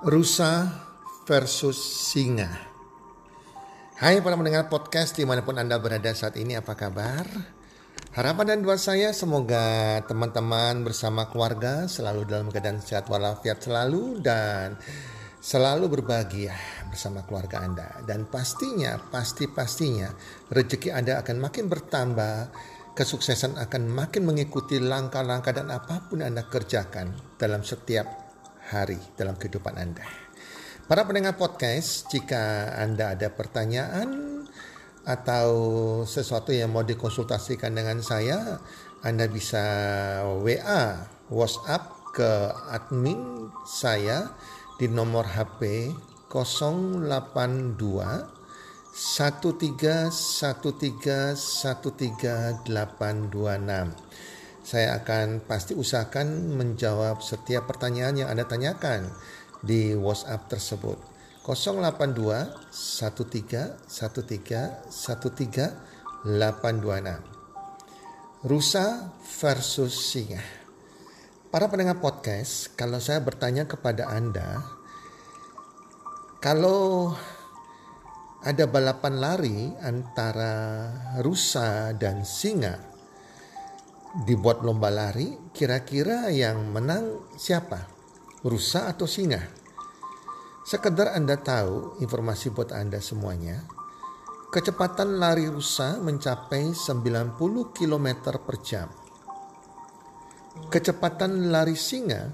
Rusa versus singa. Hai para mendengar podcast di mana pun Anda berada saat ini apa kabar? Harapan dan doa saya semoga teman-teman bersama keluarga selalu dalam keadaan sehat walafiat selalu dan selalu berbahagia bersama keluarga Anda. Dan pastinya, pasti-pastinya rezeki Anda akan makin bertambah, kesuksesan akan makin mengikuti langkah-langkah dan apa pun Anda kerjakan dalam setiap hari dalam kehidupan Anda. Para pendengar podcast, jika Anda ada pertanyaan atau sesuatu yang mau dikonsultasikan dengan saya, Anda bisa WA, WhatsApp ke admin saya di nomor HP 082 131313826. Saya akan pasti usahakan menjawab setiap pertanyaan yang Anda tanyakan di WhatsApp tersebut. 082 13 13 13 826. Rusa versus singa. Para pendengar podcast, kalau saya bertanya kepada Anda, kalau ada balapan lari antara rusa dan singa, dibuat lomba lari, kira-kira yang menang siapa? Rusa atau singa? Sekedar Anda tahu informasi buat Anda semuanya. Kecepatan lari rusa mencapai 90 km per jam. Kecepatan lari singa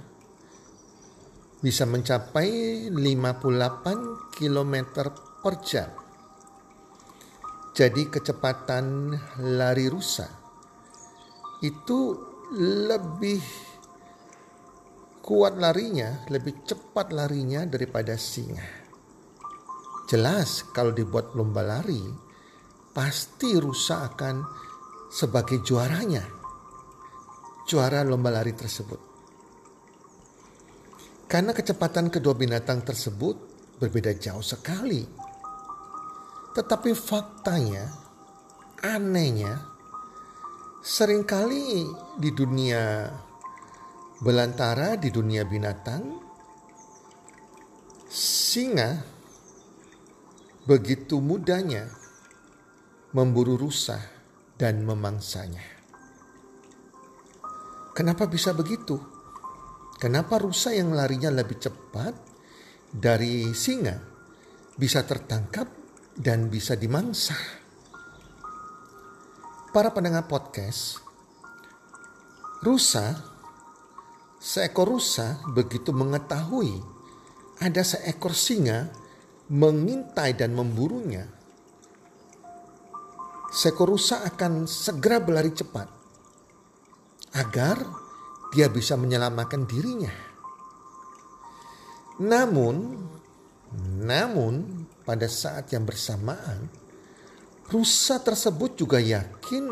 bisa mencapai 58 km per jam. Jadi kecepatan lari rusa itu lebih kuat larinya, lebih cepat larinya daripada singa. Jelas kalau dibuat lomba lari, pasti rusa akan sebagai juaranya. Juara lomba lari tersebut. Karena kecepatan kedua binatang tersebut berbeda jauh sekali. Tetapi faktanya, anehnya, Seringkali di dunia belantara, di dunia binatang, singa begitu mudahnya memburu rusa dan memangsanya. Kenapa bisa begitu? Kenapa rusa yang larinya lebih cepat dari singa bisa tertangkap dan bisa dimangsa? Para pendengar podcast, rusa, seekor rusa begitu mengetahui ada seekor singa mengintai dan memburunya, seekor rusa akan segera berlari cepat agar dia bisa menyelamatkan dirinya. Namun, namun pada saat yang bersamaan, rusa tersebut juga yakin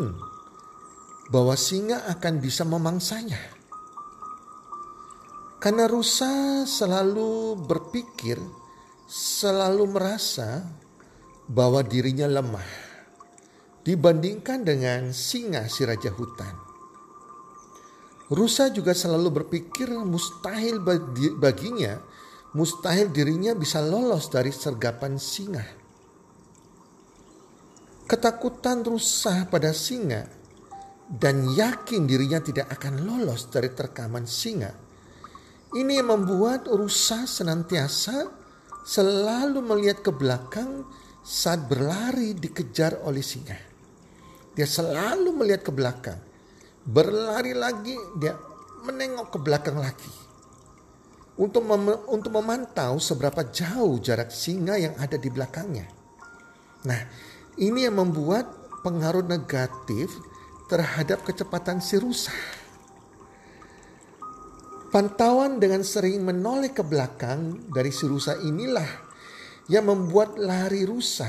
bahwa singa akan bisa memangsanya. Karena rusa selalu berpikir, selalu merasa bahwa dirinya lemah dibandingkan dengan singa si raja hutan. Rusa juga selalu berpikir mustahil baginya, mustahil dirinya bisa lolos dari sergapan singa. Ketakutan rusa pada singa dan yakin dirinya tidak akan lolos dari terkaman singa. Ini yang membuat rusa senantiasa selalu melihat ke belakang saat berlari dikejar oleh singa. Dia selalu melihat ke belakang. Berlari lagi dia menengok ke belakang lagi. Untuk mem untuk memantau seberapa jauh jarak singa yang ada di belakangnya. Nah, ini yang membuat pengaruh negatif terhadap kecepatan si rusa. Pantauan dengan sering menoleh ke belakang dari si rusa inilah yang membuat lari rusa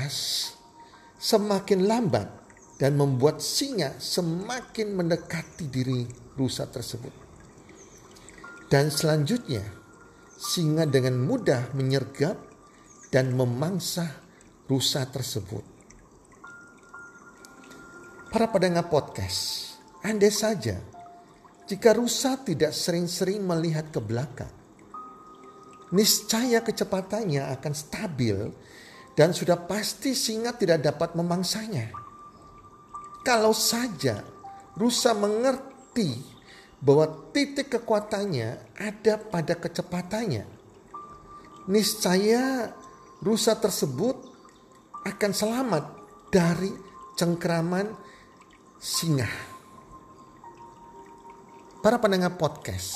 semakin lambat dan membuat singa semakin mendekati diri rusa tersebut. Dan selanjutnya, singa dengan mudah menyergap dan memangsa rusa tersebut. Para pendengar podcast, andai saja jika rusa tidak sering-sering melihat ke belakang, niscaya kecepatannya akan stabil dan sudah pasti singa tidak dapat memangsanya. Kalau saja rusa mengerti bahwa titik kekuatannya ada pada kecepatannya, niscaya rusa tersebut akan selamat dari cengkraman singa. Para pendengar podcast,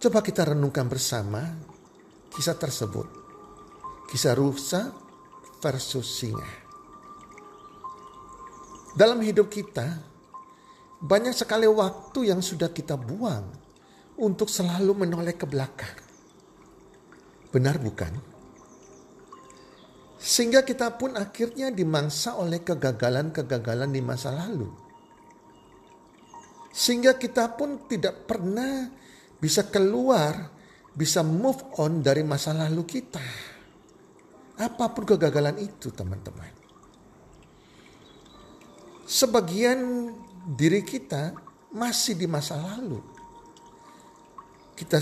coba kita renungkan bersama kisah tersebut. Kisah rusa versus singa. Dalam hidup kita, banyak sekali waktu yang sudah kita buang untuk selalu menoleh ke belakang. Benar bukan? Sehingga kita pun akhirnya dimangsa oleh kegagalan-kegagalan di masa lalu. Sehingga kita pun tidak pernah bisa keluar, bisa move on dari masa lalu kita. Apa pun kegagalan itu teman-teman. Sebagian diri kita masih di masa lalu. Kita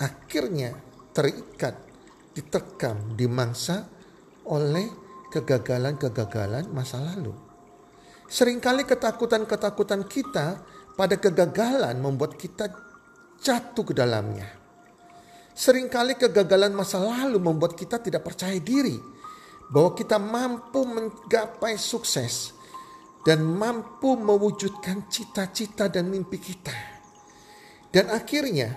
akhirnya terikat, diterkam, dimangsa oleh kegagalan-kegagalan masa lalu. Seringkali ketakutan-ketakutan kita pada kegagalan membuat kita jatuh ke dalamnya. Seringkali kegagalan masa lalu membuat kita tidak percaya diri bahwa kita mampu menggapai sukses dan mampu mewujudkan cita-cita dan mimpi kita. Dan akhirnya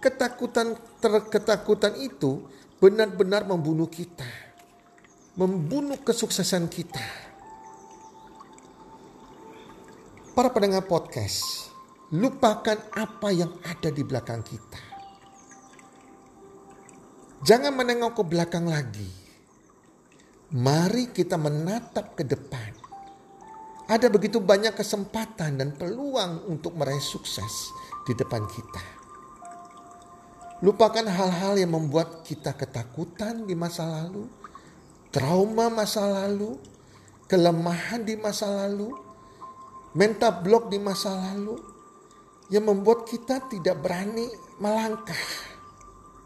ketakutan ketakutan itu benar-benar membunuh kita. Membunuh kesuksesan kita. Para pendengar podcast, lupakan apa yang ada di belakang kita Jangan menengok ke belakang lagi. Mari kita menatap ke depan. Ada begitu banyak kesempatan dan peluang untuk meraih sukses di depan kita. Lupakan hal-hal yang membuat kita ketakutan di masa lalu, trauma masa lalu, kelemahan di masa lalu, mental block di masa lalu yang membuat kita tidak berani melangkah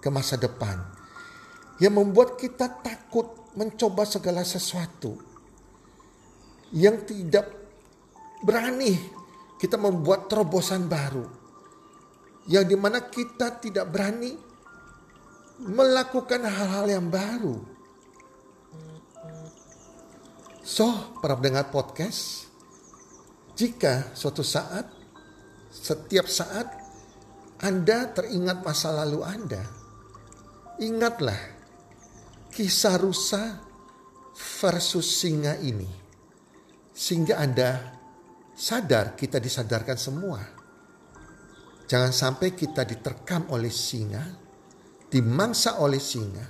ke masa depan. Yang membuat kita takut mencoba segala sesuatu. Yang tidak berani kita membuat terobosan baru. Yang di mana kita tidak berani melakukan hal-hal yang baru. So, para pendengar podcast, jika suatu saat, setiap saat Anda teringat masa lalu Anda, ingatlah kisah rusa versus singa ini. Sehingga Anda sadar kita disadarkan semua. Jangan sampai kita diterkam oleh singa, dimangsa oleh singa.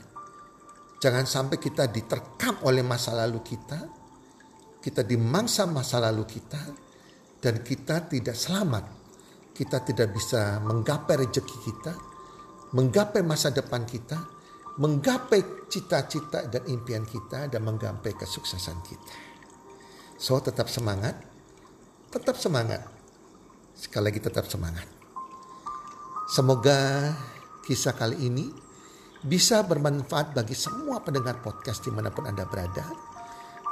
Jangan sampai kita diterkam oleh masa lalu kita. Kita dimangsa masa lalu kita dan kita tidak selamat. Kita tidak bisa menggapai rezeki kita, menggapai masa depan kita, menggapai cita-cita dan impian kita dan menggapai kesuksesan kita. So tetap semangat, tetap semangat. Sekali lagi tetap semangat. Semoga kisah kali ini bisa bermanfaat bagi semua pendengar podcast di mana pun Anda berada.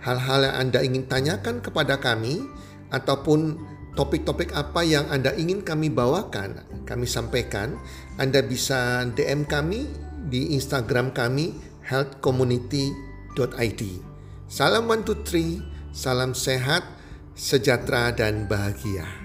hal-hal yang Anda ingin tanyakan kepada kami ataupun topik-topik apa yang Anda ingin kami bawakan, kami sampaikan, Anda bisa DM kami di Instagram kami healthcommunity.com id. Salam one two three, salam sehat, sejahtera dan bahagia.